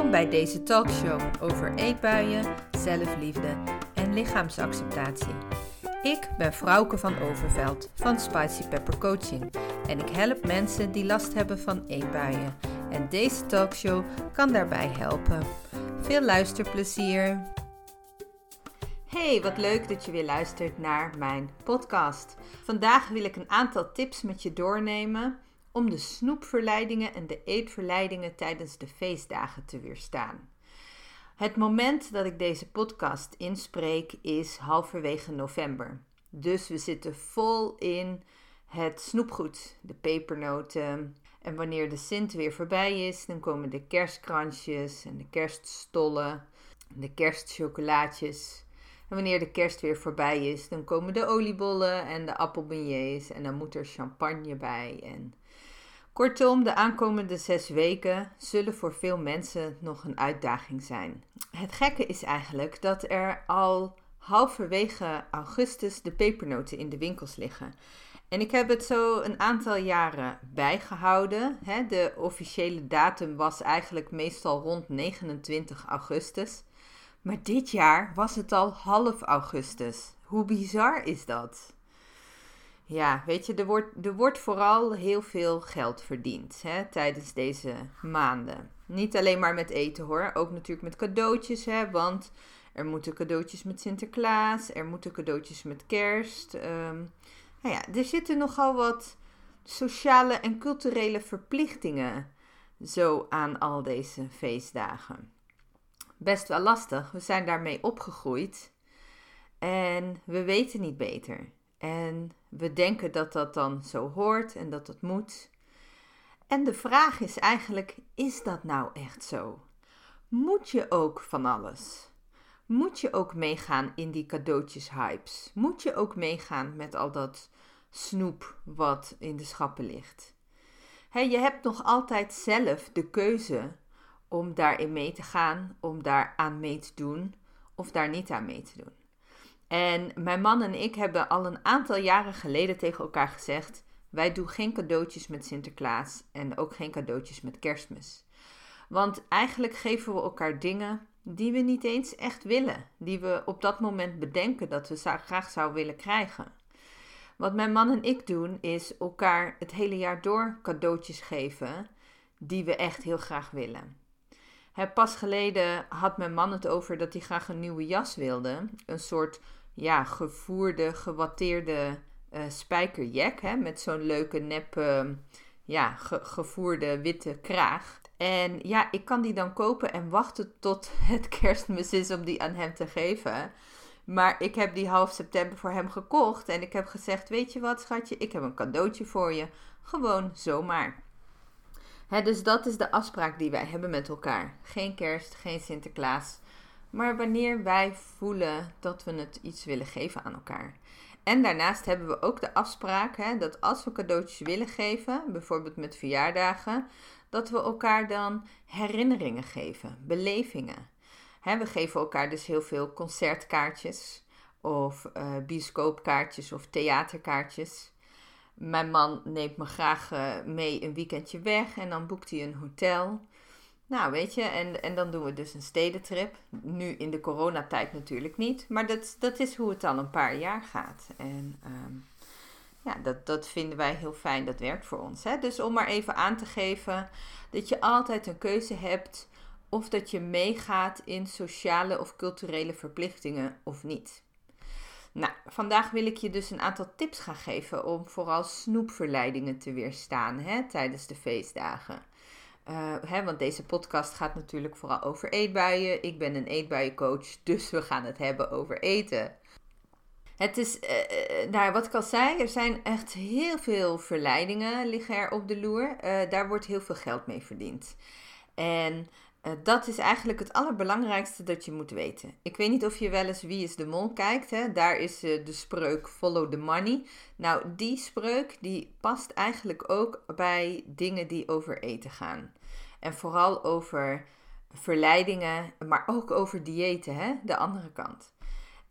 Welkom bij deze talkshow over eetbuien, zelfliefde en lichaamsacceptatie. Ik ben Frauke van Overveld van Spicy Pepper Coaching en ik help mensen die last hebben van eetbuien. En deze talkshow kan daarbij helpen. Veel luisterplezier! Hey, wat leuk dat je weer luistert naar mijn podcast. Vandaag wil ik een aantal tips met je doornemen om de snoepverleidingen en de eetverleidingen tijdens de feestdagen te weerstaan. Het moment dat ik deze podcast inspreek is halverwege november. Dus we zitten vol in het snoepgoed, de pepernoten. En wanneer de Sint weer voorbij is, dan komen de kerstkransjes en de kerststollen, de kerstchocolaatjes. En wanneer de kerst weer voorbij is, dan komen de oliebollen en de appelbeignets en dan moet er champagne bij en Kortom, de aankomende zes weken zullen voor veel mensen nog een uitdaging zijn. Het gekke is eigenlijk dat er al halverwege augustus de pepernoten in de winkels liggen. En ik heb het zo een aantal jaren bijgehouden. De officiële datum was eigenlijk meestal rond 29 augustus. Maar dit jaar was het al half augustus. Hoe bizar is dat? Ja, weet je, er wordt, er wordt vooral heel veel geld verdiend hè, tijdens deze maanden. Niet alleen maar met eten hoor, ook natuurlijk met cadeautjes. Hè, want er moeten cadeautjes met Sinterklaas, er moeten cadeautjes met kerst. Um, nou ja, er zitten nogal wat sociale en culturele verplichtingen zo aan al deze feestdagen. Best wel lastig, we zijn daarmee opgegroeid en we weten niet beter. En we denken dat dat dan zo hoort en dat dat moet. En de vraag is eigenlijk: is dat nou echt zo? Moet je ook van alles? Moet je ook meegaan in die cadeautjes-hypes? Moet je ook meegaan met al dat snoep wat in de schappen ligt? je hebt nog altijd zelf de keuze om daarin mee te gaan, om daar aan mee te doen of daar niet aan mee te doen. En mijn man en ik hebben al een aantal jaren geleden tegen elkaar gezegd: wij doen geen cadeautjes met Sinterklaas en ook geen cadeautjes met Kerstmis. Want eigenlijk geven we elkaar dingen die we niet eens echt willen, die we op dat moment bedenken dat we graag zouden willen krijgen. Wat mijn man en ik doen is elkaar het hele jaar door cadeautjes geven die we echt heel graag willen. pas geleden had mijn man het over dat hij graag een nieuwe jas wilde, een soort ja, gevoerde, gewatteerde uh, spijkerjack. Hè, met zo'n leuke nep, ja, gevoerde witte kraag. En ja, ik kan die dan kopen en wachten tot het kerstmis is om die aan hem te geven. Maar ik heb die half september voor hem gekocht. En ik heb gezegd: Weet je wat, schatje, ik heb een cadeautje voor je. Gewoon zomaar. Hè, dus dat is de afspraak die wij hebben met elkaar. Geen kerst, geen Sinterklaas maar wanneer wij voelen dat we het iets willen geven aan elkaar. En daarnaast hebben we ook de afspraak hè, dat als we cadeautjes willen geven, bijvoorbeeld met verjaardagen, dat we elkaar dan herinneringen geven, belevingen. Hè, we geven elkaar dus heel veel concertkaartjes of uh, bioscoopkaartjes of theaterkaartjes. Mijn man neemt me graag uh, mee een weekendje weg en dan boekt hij een hotel. Nou, weet je, en, en dan doen we dus een stedentrip. Nu in de coronatijd natuurlijk niet, maar dat, dat is hoe het al een paar jaar gaat. En ehm, ja, dat, dat vinden wij heel fijn, dat werkt voor ons. Hè? Dus om maar even aan te geven dat je altijd een keuze hebt of dat je meegaat in sociale of culturele verplichtingen of niet. Nou, vandaag wil ik je dus een aantal tips gaan geven om vooral snoepverleidingen te weerstaan hè, tijdens de feestdagen. Uh, hè, want deze podcast gaat natuurlijk vooral over eetbuien. Ik ben een eetbuiencoach, dus we gaan het hebben over eten. Het is, uh, nou, wat ik al zei, er zijn echt heel veel verleidingen liggen er op de loer. Daar wordt heel veel geld mee verdiend. En dat is eigenlijk het allerbelangrijkste dat je moet weten. Ik weet niet of je wel eens Wie is de Mol kijkt. Hè? Daar is de spreuk Follow the Money. Nou, die spreuk die past eigenlijk ook bij dingen die over eten gaan. En vooral over verleidingen, maar ook over diëten, hè? de andere kant.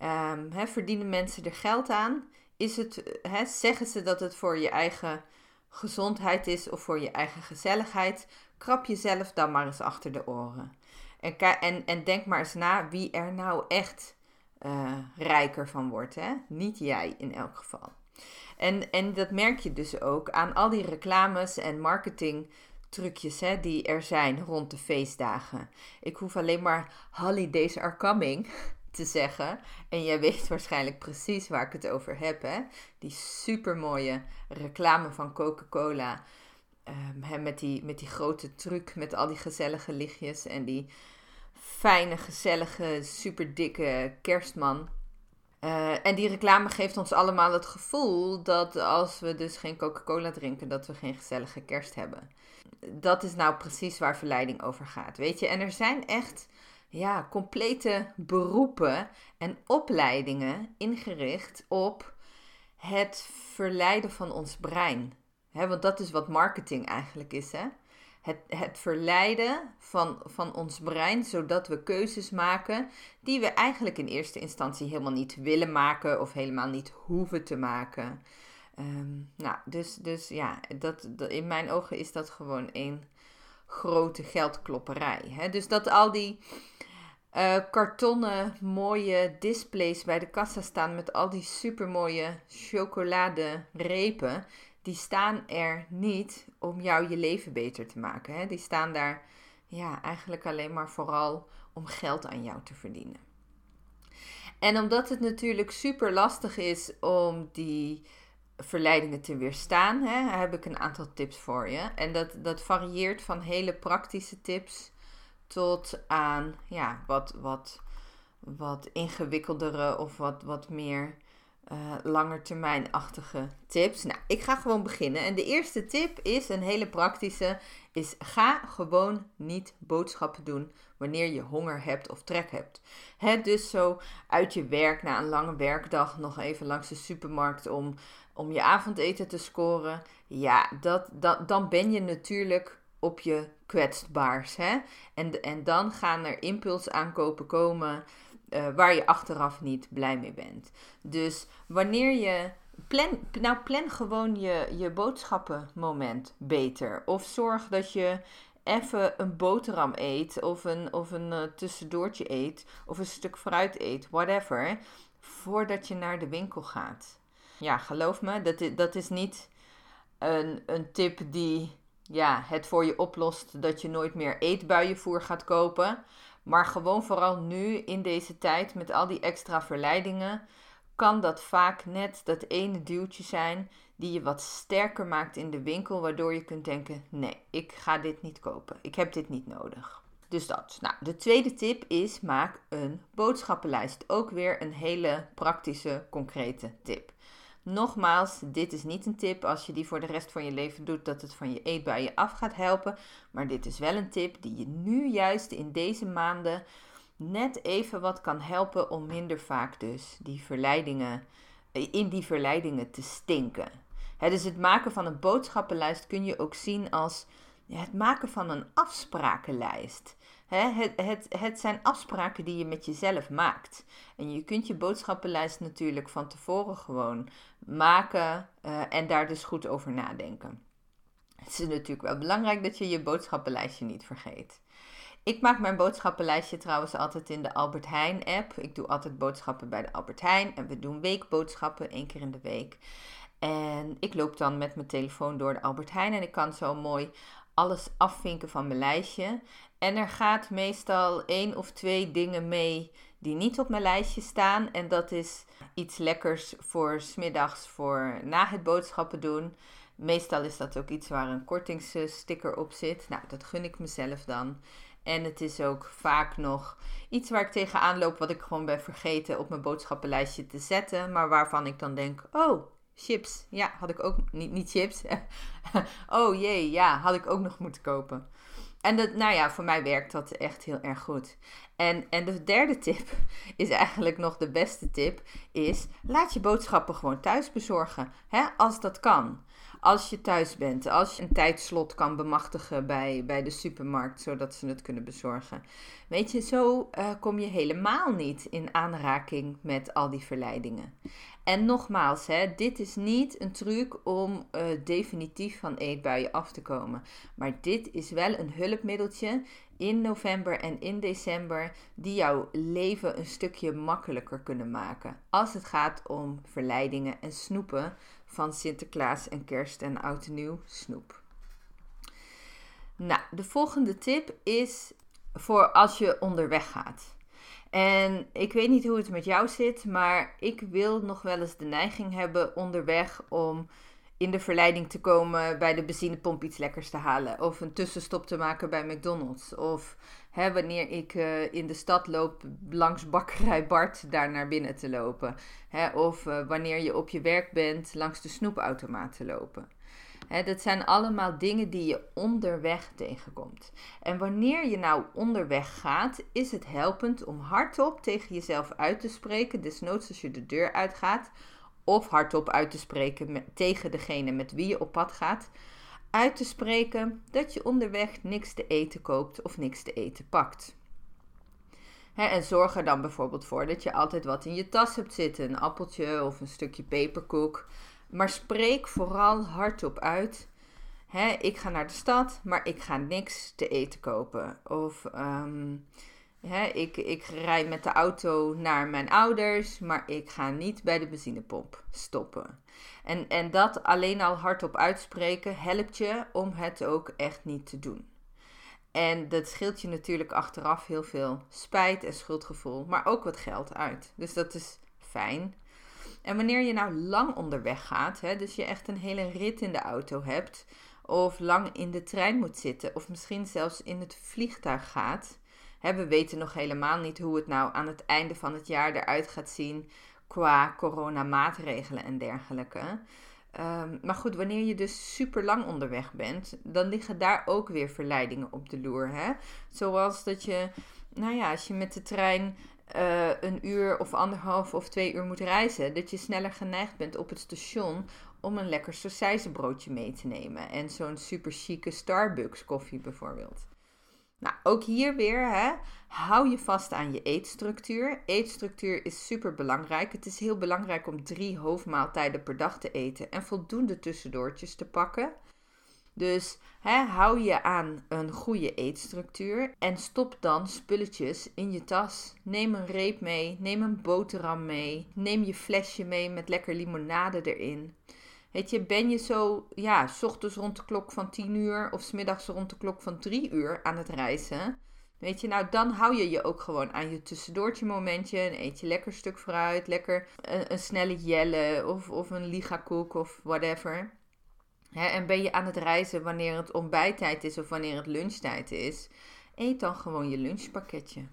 Um, hè, verdienen mensen er geld aan? Is het, hè, zeggen ze dat het voor je eigen gezondheid is of voor je eigen gezelligheid? Krap jezelf dan maar eens achter de oren. En, en, en denk maar eens na wie er nou echt uh, rijker van wordt. Hè? Niet jij in elk geval. En, en dat merk je dus ook aan al die reclames en marketingtrucjes hè, die er zijn rond de feestdagen. Ik hoef alleen maar holidays are coming te zeggen. En jij weet waarschijnlijk precies waar ik het over heb. Hè? Die supermooie reclame van Coca-Cola. Um, met, die, met die grote truc met al die gezellige lichtjes en die fijne, gezellige, super dikke kerstman. Uh, en die reclame geeft ons allemaal het gevoel dat als we dus geen Coca-Cola drinken, dat we geen gezellige kerst hebben. Dat is nou precies waar verleiding over gaat, weet je. En er zijn echt ja, complete beroepen en opleidingen ingericht op het verleiden van ons brein. He, want dat is wat marketing eigenlijk is. Hè? Het, het verleiden van, van ons brein, zodat we keuzes maken die we eigenlijk in eerste instantie helemaal niet willen maken of helemaal niet hoeven te maken. Ehm, nou, dus, dus ja, dat, in mijn ogen is dat gewoon één grote geldklopperij. Hè? Dus dat al die uh, kartonnen mooie displays bij de kassa staan met al die supermooie chocoladerepen, die staan er niet om jou je leven beter te maken. Hè? Die staan daar ja, eigenlijk alleen maar vooral om geld aan jou te verdienen. En omdat het natuurlijk super lastig is om die verleidingen te weerstaan, hè, heb ik een aantal tips voor je. En dat, dat varieert van hele praktische tips tot aan ja, wat, wat, wat ingewikkeldere of wat, wat meer uh, langetermijnachtige tips. Nou, ik ga gewoon beginnen. En de eerste tip is een hele praktische. Is ga gewoon niet boodschappen doen wanneer je honger hebt of trek hebt. He, dus zo uit je werk na een lange werkdag nog even langs de supermarkt om, om je avondeten te scoren. Ja, dat, dan ben je natuurlijk op je kwetsbaars. Hè? En, en dan gaan er impulsaankopen komen uh, waar je achteraf niet blij mee bent. Dus wanneer je. Plan, nou, plan gewoon je, je boodschappenmoment beter. Of zorg dat je even een boterham eet. Of een, of een uh, tussendoortje eet. Of een stuk fruit eet. Whatever. Voordat je naar de winkel gaat. Ja, geloof me, dat is, dat is niet een, een tip die ja, het voor je oplost dat je nooit meer eetbuienvoer gaat kopen. Maar gewoon vooral nu in deze tijd met al die extra verleidingen, kan dat vaak net dat ene duwtje zijn die je wat sterker maakt in de winkel, waardoor je kunt denken: nee, ik ga dit niet kopen. Ik heb dit niet nodig. Dus dat. Nou, de tweede tip is: maak een boodschappenlijst. Ook weer een hele praktische, concrete tip. Nogmaals, dit is niet een tip als je die voor de rest van je leven doet dat het van je eetbuien af gaat helpen. Maar dit is wel een tip die je nu juist in deze maanden net even wat kan helpen om minder vaak dus die verleidingen, in die verleidingen te stinken. dus het maken van een boodschappenlijst kun je ook zien als het maken van een afsprakenlijst. Het, het, zijn afspraken die je met jezelf maakt. En je kunt je boodschappenlijst natuurlijk van tevoren gewoon maken uh, en daar dus goed over nadenken. Het is natuurlijk wel belangrijk dat je je boodschappenlijstje niet vergeet. Ik maak mijn boodschappenlijstje trouwens altijd in de Albert Heijn app. Ik doe altijd boodschappen bij de Albert Heijn en we doen weekboodschappen één keer in de week. En ik loop dan met mijn telefoon door de Albert Heijn en ik kan zo mooi alles afvinken van mijn lijstje. En er gaat meestal één of twee dingen mee die niet op mijn lijstje staan. En dat is iets lekkers voor smiddags voor na het boodschappen doen. Meestal is dat ook iets waar een kortingssticker op zit. Nou, dat gun ik mezelf dan. En het is ook vaak nog iets waar ik tegenaan loop, wat ik gewoon ben vergeten op mijn boodschappenlijstje te zetten. Maar waarvan ik dan denk: oh, chips. Ja, had ik ook niet, niet chips. oh jee, ja, had ik ook nog moeten kopen. En dat, nou ja, voor mij werkt dat echt heel erg goed. En, en de derde tip is eigenlijk nog de beste tip, is laat je boodschappen gewoon thuis bezorgen. Hè, als dat kan. Als je thuis bent, als je een tijdslot kan bemachtigen bij, bij de supermarkt, zodat ze het kunnen bezorgen. Weet je, zo uh, kom je helemaal niet in aanraking met al die verleidingen. En nogmaals, hè, dit is niet een truc om uh, definitief van eetbuien af te komen. Maar dit is wel een hulpmiddeltje in november en in december die jouw leven een stukje makkelijker kunnen maken. Als het gaat om verleidingen en snoepen van Sinterklaas en kerst en oud nieuw snoep. Nou, de volgende tip is voor als je onderweg gaat. En ik weet niet hoe het met jou zit, maar ik wil nog wel eens de neiging hebben onderweg om in de verleiding te komen bij de benzinepomp iets lekkers te halen. Of een tussenstop te maken bij McDonald's. Of hè, wanneer ik uh, in de stad loop langs bakkerij Bart daar naar binnen te lopen. Hè, of uh, wanneer je op je werk bent langs de snoepautomaat te lopen. Hè, dat zijn allemaal dingen die je onderweg tegenkomt. En wanneer je nou onderweg gaat, is het helpend om hardop tegen jezelf uit te spreken, desnoods als je de deur uitgaat, of hardop uit te spreken tegen degene met wie je op pad gaat, uit te spreken dat je onderweg niks te eten koopt of niks te eten pakt. en zorg er dan bijvoorbeeld voor dat je altijd wat in je tas hebt zitten, een appeltje of een stukje peperkoek. Maar spreek vooral hardop uit. ik ga naar de stad, maar ik ga niks te eten kopen. Of ehm, ik, ik rij met de auto naar mijn ouders, maar ik ga niet bij de benzinepomp stoppen. En, en dat alleen al hardop uitspreken helpt je om het ook echt niet te doen. En dat scheelt je natuurlijk achteraf heel veel spijt en schuldgevoel, maar ook wat geld uit. Dus dat is fijn. En wanneer je nou lang onderweg gaat, hè, dus je echt een hele rit in de auto hebt, of lang in de trein moet zitten, of misschien zelfs in het vliegtuig gaat, we weten nog helemaal niet hoe het nou aan het einde van het jaar eruit gaat zien qua coronamaatregelen en dergelijke. Ehm, maar goed, wanneer je dus super lang onderweg bent, dan liggen daar ook weer verleidingen op de loer. Hè? Zoals dat je, nou ja, als je met de trein uh, een uur of anderhalf of twee uur moet reizen, dat je sneller geneigd bent op het station om een lekker sausijzenbroodje mee te nemen. En zo'n super chique Starbucks koffie bijvoorbeeld. Nou, ook hier weer, hè, hou je vast aan je eetstructuur. Eetstructuur is super belangrijk. Het is heel belangrijk om drie hoofdmaaltijden per dag te eten en voldoende tussendoortjes te pakken. Dus hè, hou je aan een goede eetstructuur en stop dan spulletjes in je tas. Neem een reep mee, neem een boterham mee, neem je flesje mee met lekker limonade erin. Weet je, ben je zo, ja, s ochtends rond de klok van 10 uur of s middags rond de klok van 3 uur aan het reizen. Weet je, nou dan hou je je ook gewoon aan je tussendoortje momentje. En eet je lekker stuk fruit, lekker een, een snelle jelle of, of een ligakoek of whatever. En ben je aan het reizen wanneer het ontbijttijd is of wanneer het lunchtijd is, eet dan gewoon je lunchpakketje.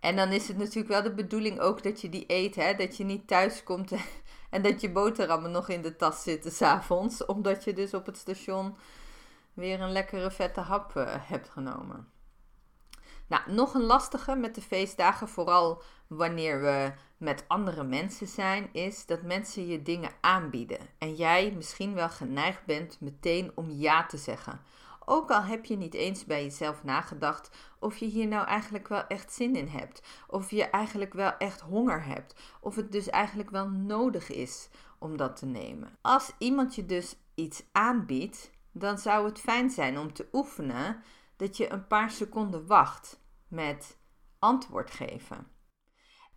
En dan is het natuurlijk wel de bedoeling ook dat je die eet, hè? dat je niet thuis komt en dat je boterhammen nog in de tas zitten s'avonds, omdat je dus op het station weer een lekkere vette hap uh, hebt genomen. Nou, nog een lastige met de feestdagen, vooral wanneer we met andere mensen zijn, is dat mensen je dingen aanbieden. En jij misschien wel geneigd bent meteen om ja te zeggen. Ook al heb je niet eens bij jezelf nagedacht of je hier nou eigenlijk wel echt zin in hebt. Of je eigenlijk wel echt honger hebt. Of het dus eigenlijk wel nodig is om dat te nemen. Als iemand je dus iets aanbiedt, dan zou het fijn zijn om te oefenen dat je een paar seconden wacht met antwoord geven.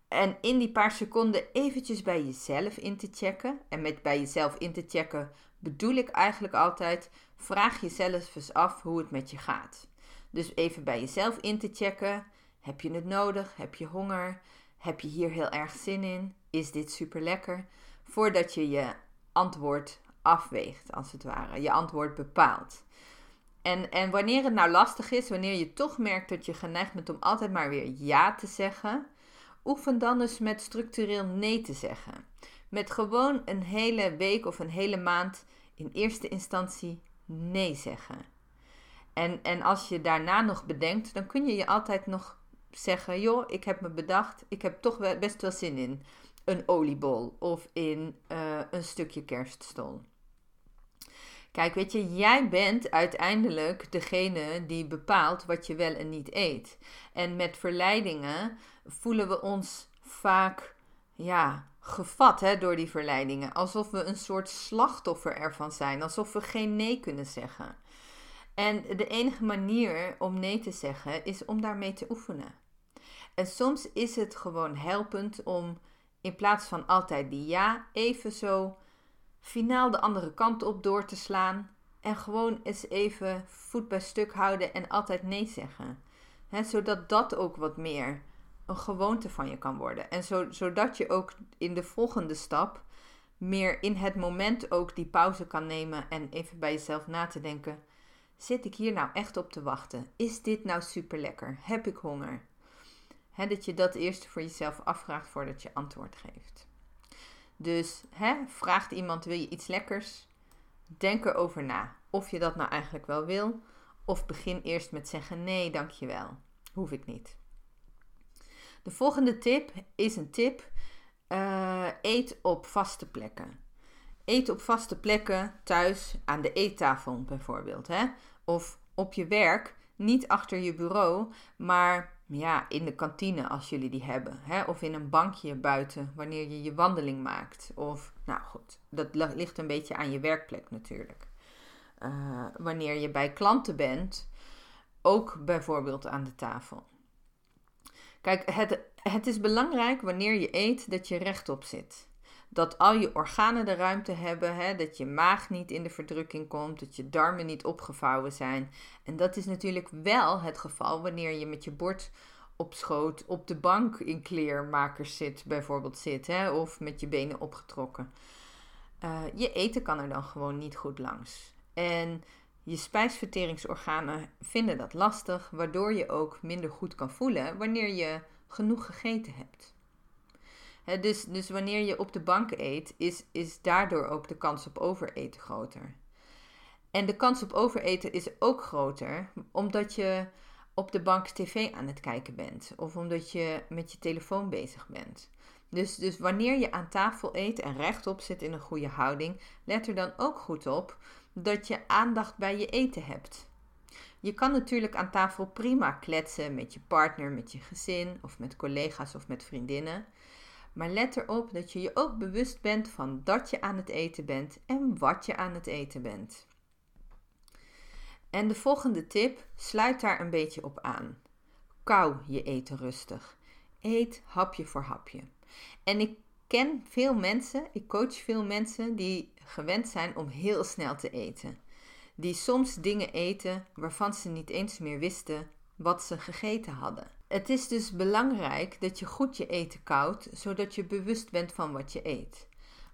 En in die paar seconden eventjes bij jezelf in te checken. En met bij jezelf in te checken bedoel ik eigenlijk altijd: vraag jezelf eens af hoe het met je gaat. Dus even bij jezelf in te checken. Heb je het nodig? Heb je honger? Heb je hier heel erg zin in? Is dit super lekker? Voordat je je antwoord afweegt, als het ware. Je antwoord bepaalt. En, en wanneer het nou lastig is, wanneer je toch merkt dat je geneigd bent om altijd maar weer ja te zeggen, oefen dan eens met structureel nee te zeggen. Met gewoon een hele week of een hele maand in eerste instantie nee zeggen. En, en als je daarna nog bedenkt, dan kun je je altijd nog zeggen: joh, ik heb me bedacht, ik heb toch best wel zin in een oliebol of in uh, een stukje kerststol. Kijk, weet je, jij bent uiteindelijk degene die bepaalt wat je wel en niet eet. En met verleidingen voelen we ons vaak ja, gevat hè, door die verleidingen. Alsof we een soort slachtoffer ervan zijn. Alsof we geen nee kunnen zeggen. En de enige manier om nee te zeggen is om daarmee te oefenen. En soms is het gewoon helpend om in plaats van altijd die ja, even zo finaal de andere kant op door te slaan. En gewoon eens even voet bij stuk houden en altijd nee zeggen. zodat dat ook wat meer een gewoonte van je kan worden. En zo, zodat je ook in de volgende stap meer in het moment ook die pauze kan nemen en even bij jezelf na te denken: zit ik hier nou echt op te wachten? Is dit nou super lekker? Heb ik honger? dat je dat eerst voor jezelf afvraagt voordat je antwoord geeft. Dus he, vraagt iemand: wil je iets lekkers? Denk erover na of je dat nou eigenlijk wel wil. Of begin eerst met zeggen: nee, dankjewel. Hoef ik niet. De volgende tip is een tip: uh, eet op vaste plekken. Eet op vaste plekken thuis aan de eettafel bijvoorbeeld. Hè? Of op je werk, niet achter je bureau, maar ja, in de kantine als jullie die hebben. Hè? Of in een bankje buiten wanneer je je wandeling maakt. Of, nou goed, dat ligt een beetje aan je werkplek natuurlijk. Uh, wanneer je bij klanten bent, ook bijvoorbeeld aan de tafel. Kijk, het, het is belangrijk wanneer je eet dat je rechtop zit. Dat al je organen de ruimte hebben, hè, dat je maag niet in de verdrukking komt, dat je darmen niet opgevouwen zijn. En dat is natuurlijk wel het geval wanneer je met je bord op schoot op de bank in kleermakers zit, bijvoorbeeld zit, hè, of met je benen opgetrokken. Uh, je eten kan er dan gewoon niet goed langs. En je spijsverteringsorganen vinden dat lastig, waardoor je ook minder goed kan voelen wanneer je genoeg gegeten hebt. Dus, dus wanneer je op de bank eet, is, is daardoor ook de kans op overeten groter. En de kans op overeten is ook groter omdat je op de bank tv aan het kijken bent of omdat je met je telefoon bezig bent. Dus, dus wanneer je aan tafel eet en rechtop zit in een goede houding, let er dan ook goed op dat je aandacht bij je eten hebt. Je kan natuurlijk aan tafel prima kletsen met je partner, met je gezin of met collega's of met vriendinnen. Maar let erop dat je je ook bewust bent van dat je aan het eten bent en wat je aan het eten bent. En de volgende tip sluit daar een beetje op aan. Kou je eten rustig. Eet hapje voor hapje. En ik ken veel mensen, ik coach veel mensen die gewend zijn om heel snel te eten. Die soms dingen eten waarvan ze niet eens meer wisten wat ze gegeten hadden. Het is dus belangrijk dat je goed je eten koudt, zodat je bewust bent van wat je eet.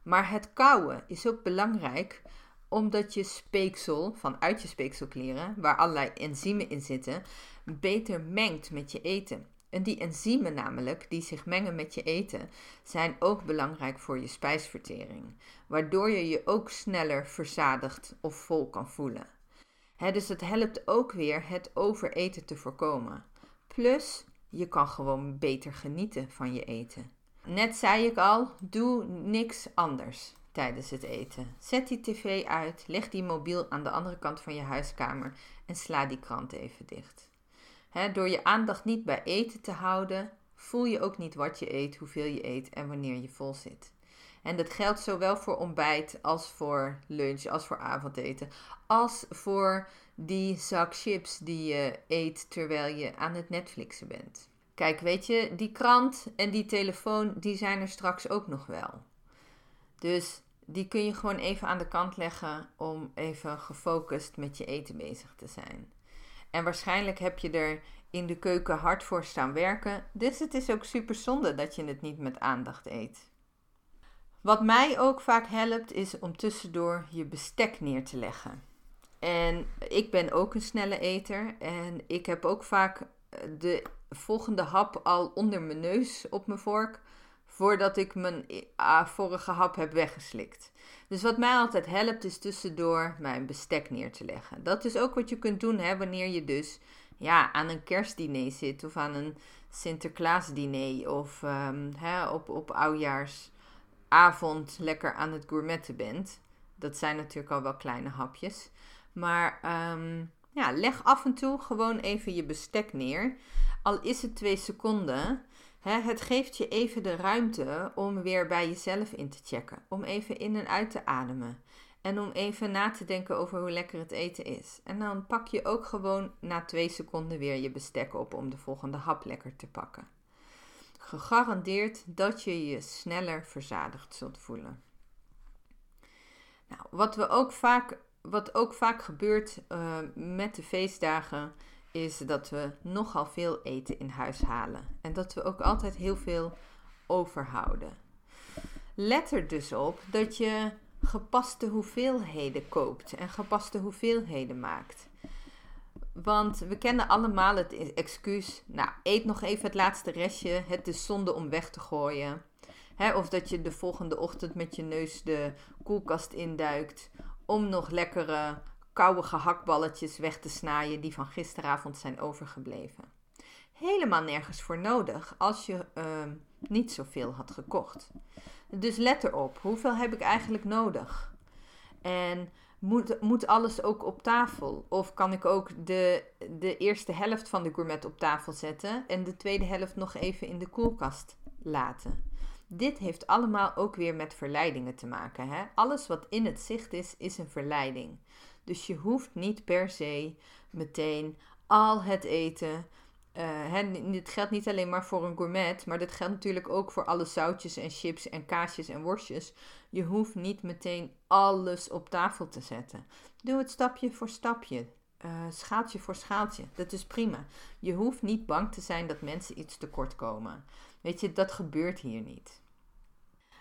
Maar het kouwen is ook belangrijk omdat je speeksel vanuit je speekselklieren, waar allerlei enzymen in zitten, beter mengt met je eten. En die enzymen namelijk, die zich mengen met je eten, zijn ook belangrijk voor je spijsvertering. Waardoor je je ook sneller verzadigd of vol kan voelen. dus het helpt ook weer het overeten te voorkomen. Plus, je kan gewoon beter genieten van je eten. Net zei ik al, doe niks anders tijdens het eten. Zet die tv uit, leg die mobiel aan de andere kant van je huiskamer en sla die krant even dicht door je aandacht niet bij eten te houden, voel je ook niet wat je eet, hoeveel je eet en wanneer je vol zit. En dat geldt zowel voor ontbijt als voor lunch, als voor avondeten, als voor die zak chips die je eet terwijl je aan het Netflixen bent. Kijk, weet je, die krant en die telefoon, die zijn er straks ook nog wel. Dus die kun je gewoon even aan de kant leggen om even gefocust met je eten bezig te zijn. En waarschijnlijk heb je er in de keuken hard voor staan werken. Dus het is ook super zonde dat je het niet met aandacht eet. Wat mij ook vaak helpt is om tussendoor je bestek neer te leggen. En ik ben ook een snelle eter en ik heb ook vaak de volgende hap al onder mijn neus op mijn vork voordat ik mijn vorige hap heb weggeslikt. Dus wat mij altijd helpt is tussendoor mijn bestek neer te leggen. Dat is ook wat je kunt doen hè, wanneer je dus ja, aan een kerstdiner zit of aan een Sinterklaasdiner of um, hè, op, op oudjaarsavond lekker aan het gourmetten bent. Dat zijn natuurlijk al wel kleine hapjes. Maar ehm, ja, leg af en toe gewoon even je bestek neer. Al is het twee seconden. het geeft je even de ruimte om weer bij jezelf in te checken. Om even in en uit te ademen. En om even na te denken over hoe lekker het eten is. En dan pak je ook gewoon na twee seconden weer je bestek op om de volgende hap lekker te pakken. Gegarandeerd dat je je sneller verzadigd zult voelen. Nou, wat, we ook vaak, wat ook vaak gebeurt uh, met de feestdagen is dat we nogal veel eten in huis halen. En dat we ook altijd heel veel overhouden. Let er dus op dat je gepaste hoeveelheden koopt en gepaste hoeveelheden maakt. Want we kennen allemaal het excuus. Nou, eet nog even het laatste restje. Het is zonde om weg te gooien. of dat je de volgende ochtend met je neus de koelkast induikt. Om nog lekkere koude gehaktballetjes weg te snijden die van gisteravond zijn overgebleven. Helemaal nergens voor nodig als je uh, niet zoveel had gekocht. Dus let erop, hoeveel heb ik eigenlijk nodig? En moet, moet alles ook op tafel? Of kan ik ook de, de eerste helft van de gourmet op tafel zetten en de tweede helft nog even in de koelkast laten? Dit heeft allemaal ook weer met verleidingen te maken. Hè? Alles wat in het zicht is, is een verleiding. Dus je hoeft niet per se meteen al het eten. Uh, dit geldt niet alleen maar voor een gourmet, maar dit geldt natuurlijk ook voor alle zoutjes en chips en kaasjes en worstjes. Je hoeft niet meteen alles op tafel te zetten. Doe het stapje voor stapje, uh, schaaltje voor schaaltje. Dat is prima. Je hoeft niet bang te zijn dat mensen iets tekort komen. Weet je, dat gebeurt hier niet.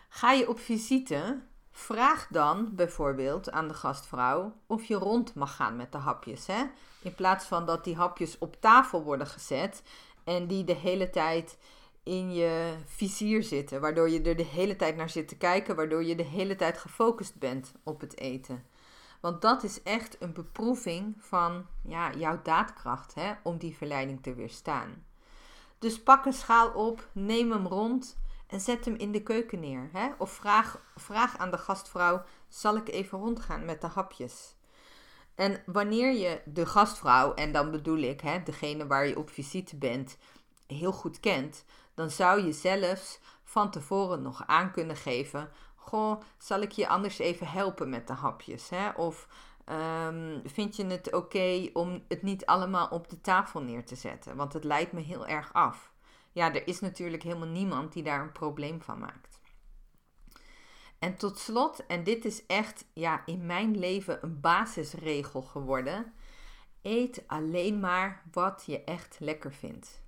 Ga je op visite, Vraag dan bijvoorbeeld aan de gastvrouw of je rond mag gaan met de hapjes. Hè? In plaats van dat die hapjes op tafel worden gezet en die de hele tijd in je vizier zitten. Waardoor je er de hele tijd naar zit te kijken, waardoor je de hele tijd gefocust bent op het eten. Want dat is echt een beproeving van ja, jouw daadkracht hè, om die verleiding te weerstaan. Dus pak een schaal op, neem hem rond en zet hem in de keuken neer. Hè? Of vraag, vraag aan de gastvrouw: zal ik even rondgaan met de hapjes? En wanneer je de gastvrouw, en dan bedoel ik hè, degene waar je op visite bent, heel goed kent, dan zou je zelfs van tevoren nog aan kunnen geven: Goh, zal ik je anders even helpen met de hapjes? Hè? Of um, vind je het oké om het niet allemaal op de tafel neer te zetten? Want het leidt me heel erg af ja, er is natuurlijk helemaal niemand die daar een probleem van maakt. En tot slot, en dit is echt ja, in mijn leven een basisregel geworden: eet alleen maar wat je echt lekker vindt.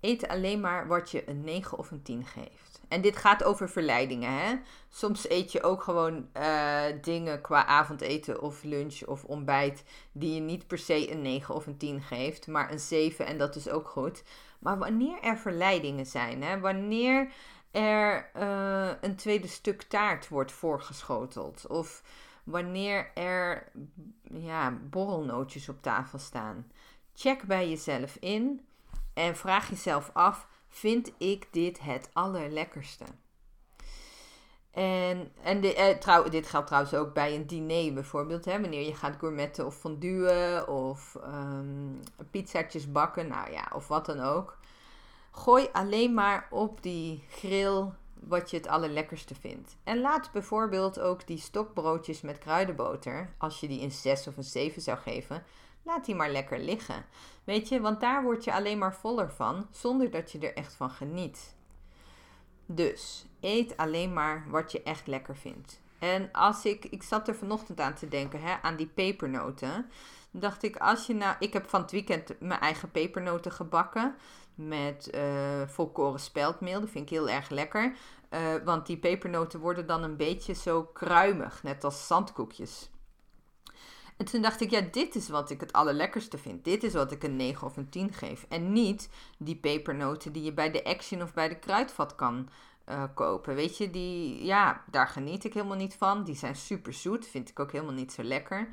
Eet alleen maar wat je een 9 of een 10 geeft. En dit gaat over verleidingen. Hè? Soms eet je ook gewoon uh, dingen qua avondeten of lunch of ontbijt. die je niet per se een 9 of een 10 geeft, maar een 7 en dat is ook goed. Maar wanneer er verleidingen zijn, hè, wanneer er uh, een tweede stuk taart wordt voorgeschoteld, of wanneer er ja, borrelnootjes op tafel staan, check bij jezelf in en vraag jezelf af: vind ik dit het allerlekkerste? En, en eh, trouw, dit geldt trouwens ook bij een diner bijvoorbeeld. Hè, wanneer je gaat gourmetten of fonduen of um, pizzaatjes bakken, nou ja, of wat dan ook. Gooi alleen maar op die grill wat je het allerlekkerste vindt. En laat bijvoorbeeld ook die stokbroodjes met kruidenboter, als je die een 6 of een 7 zou geven, laat die maar lekker liggen. Weet je, want daar word je alleen maar voller van, zonder dat je er echt van geniet. Dus eet alleen maar wat je echt lekker vindt. En als ik, ik zat er vanochtend aan te denken, hè, aan die pepernoten. Dacht ik, als je nou, ik heb van het weekend mijn eigen pepernoten gebakken. Met uh, volkoren speldmeel. Dat vind ik heel erg lekker. Uh, want die pepernoten worden dan een beetje zo kruimig. Net als zandkoekjes. En toen dacht ik, ja, dit is wat ik het allerlekkerste vind. Dit is wat ik een 9 of een 10 geef. En niet die pepernoten die je bij de Action of bij de Kruidvat kan uh, kopen. Weet je, die, ja, daar geniet ik helemaal niet van. Die zijn super zoet, vind ik ook helemaal niet zo lekker.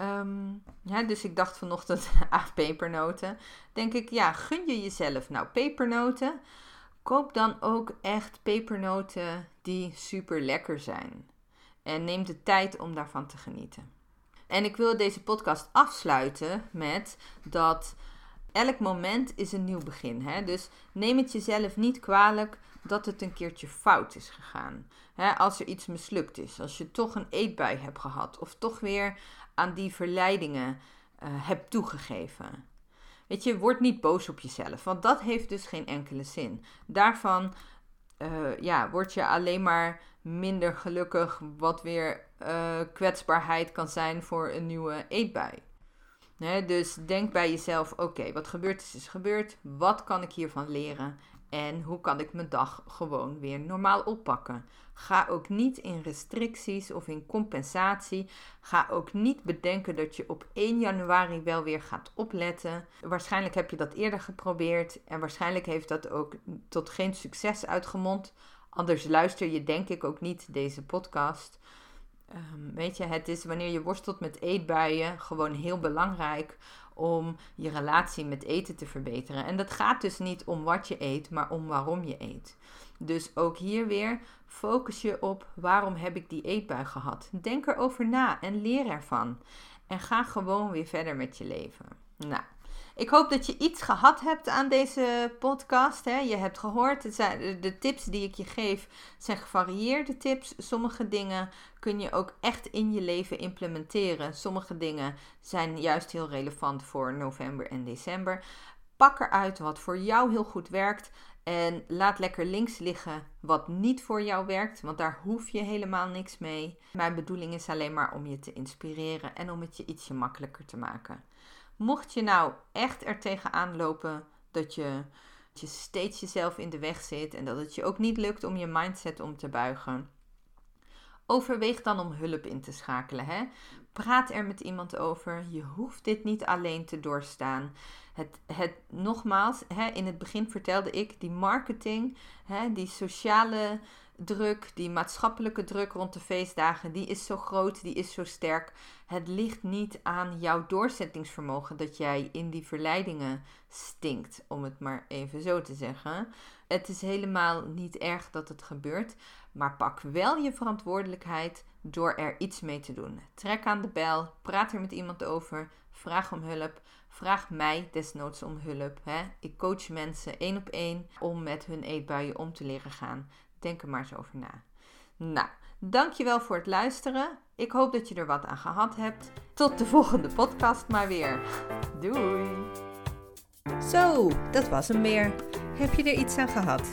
Um, ja, dus ik dacht vanochtend aan pepernoten. Denk ik, ja, gun je jezelf nou pepernoten? Koop dan ook echt pepernoten die super lekker zijn. En neem de tijd om daarvan te genieten. En ik wil deze podcast afsluiten met dat elk moment is een nieuw begin. Hè? Dus neem het jezelf niet kwalijk dat het een keertje fout is gegaan. Hè? Als er iets mislukt is, als je toch een eetbui hebt gehad of toch weer aan die verleidingen uh, hebt toegegeven. Weet je, word niet boos op jezelf, want dat heeft dus geen enkele zin. Daarvan uh, ja, word je alleen maar minder gelukkig, wat weer uh, kwetsbaarheid kan zijn voor een nieuwe eetbui. dus denk bij jezelf: oké, wat gebeurd is, is gebeurd. Wat kan ik hiervan leren? En hoe kan ik mijn dag gewoon weer normaal oppakken? Ga ook niet in restricties of in compensatie. Ga ook niet bedenken dat je op 1 januari wel weer gaat opletten. Waarschijnlijk heb je dat eerder geprobeerd en waarschijnlijk heeft dat ook tot geen succes uitgemond. Anders luister je denk ik ook niet deze podcast. Um, weet je, het is wanneer je worstelt met eetbuien gewoon heel belangrijk om je relatie met eten te verbeteren. En dat gaat dus niet om wat je eet, maar om waarom je eet. Dus ook hier weer focus je op waarom heb ik die eetbui gehad. Denk erover na en leer ervan. En ga gewoon weer verder met je leven. Nou, ik hoop dat je iets gehad hebt aan deze podcast. Hè. Je hebt gehoord, het zijn, de tips die ik je geef zijn gevarieerde tips. Sommige dingen kun je ook echt in je leven implementeren. Sommige dingen zijn juist heel relevant voor november en december. Pak eruit wat voor jou heel goed werkt. En laat lekker links liggen wat niet voor jou werkt, want daar hoef je helemaal niks mee. Mijn bedoeling is alleen maar om je te inspireren en om het je ietsje makkelijker te maken. Mocht je nou echt er tegenaan lopen dat je, dat je steeds jezelf in de weg zit en dat het je ook niet lukt om je mindset om te buigen, overweeg dan om hulp in te schakelen. Hè? Praat er met iemand over. Je hoeft dit niet alleen te doorstaan. Het, het, nogmaals, hè, in het begin vertelde ik, die marketing, hè, die sociale druk, die maatschappelijke druk rond de feestdagen, die is zo groot, die is zo sterk. Het ligt niet aan jouw doorzettingsvermogen dat jij in die verleidingen stinkt, om het maar even zo te zeggen. Het is helemaal niet erg dat het gebeurt, maar pak wel je verantwoordelijkheid door er iets mee te doen. Trek aan de bel, praat er met iemand over, vraag om hulp. Vraag mij desnoods om hulp. Hè? Ik coach mensen één op één om met hun eetbuien om te leren gaan. Denk er maar eens over na. Nou, dankjewel voor het luisteren. Ik hoop dat je er wat aan gehad hebt. Tot de volgende podcast maar weer. Doei! Zo, dat was hem weer. Heb je er iets aan gehad?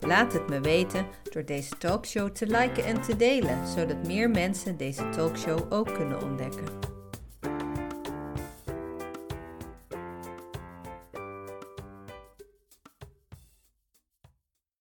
Laat het me weten door deze talkshow te liken en te delen, zodat meer mensen deze talkshow ook kunnen ontdekken.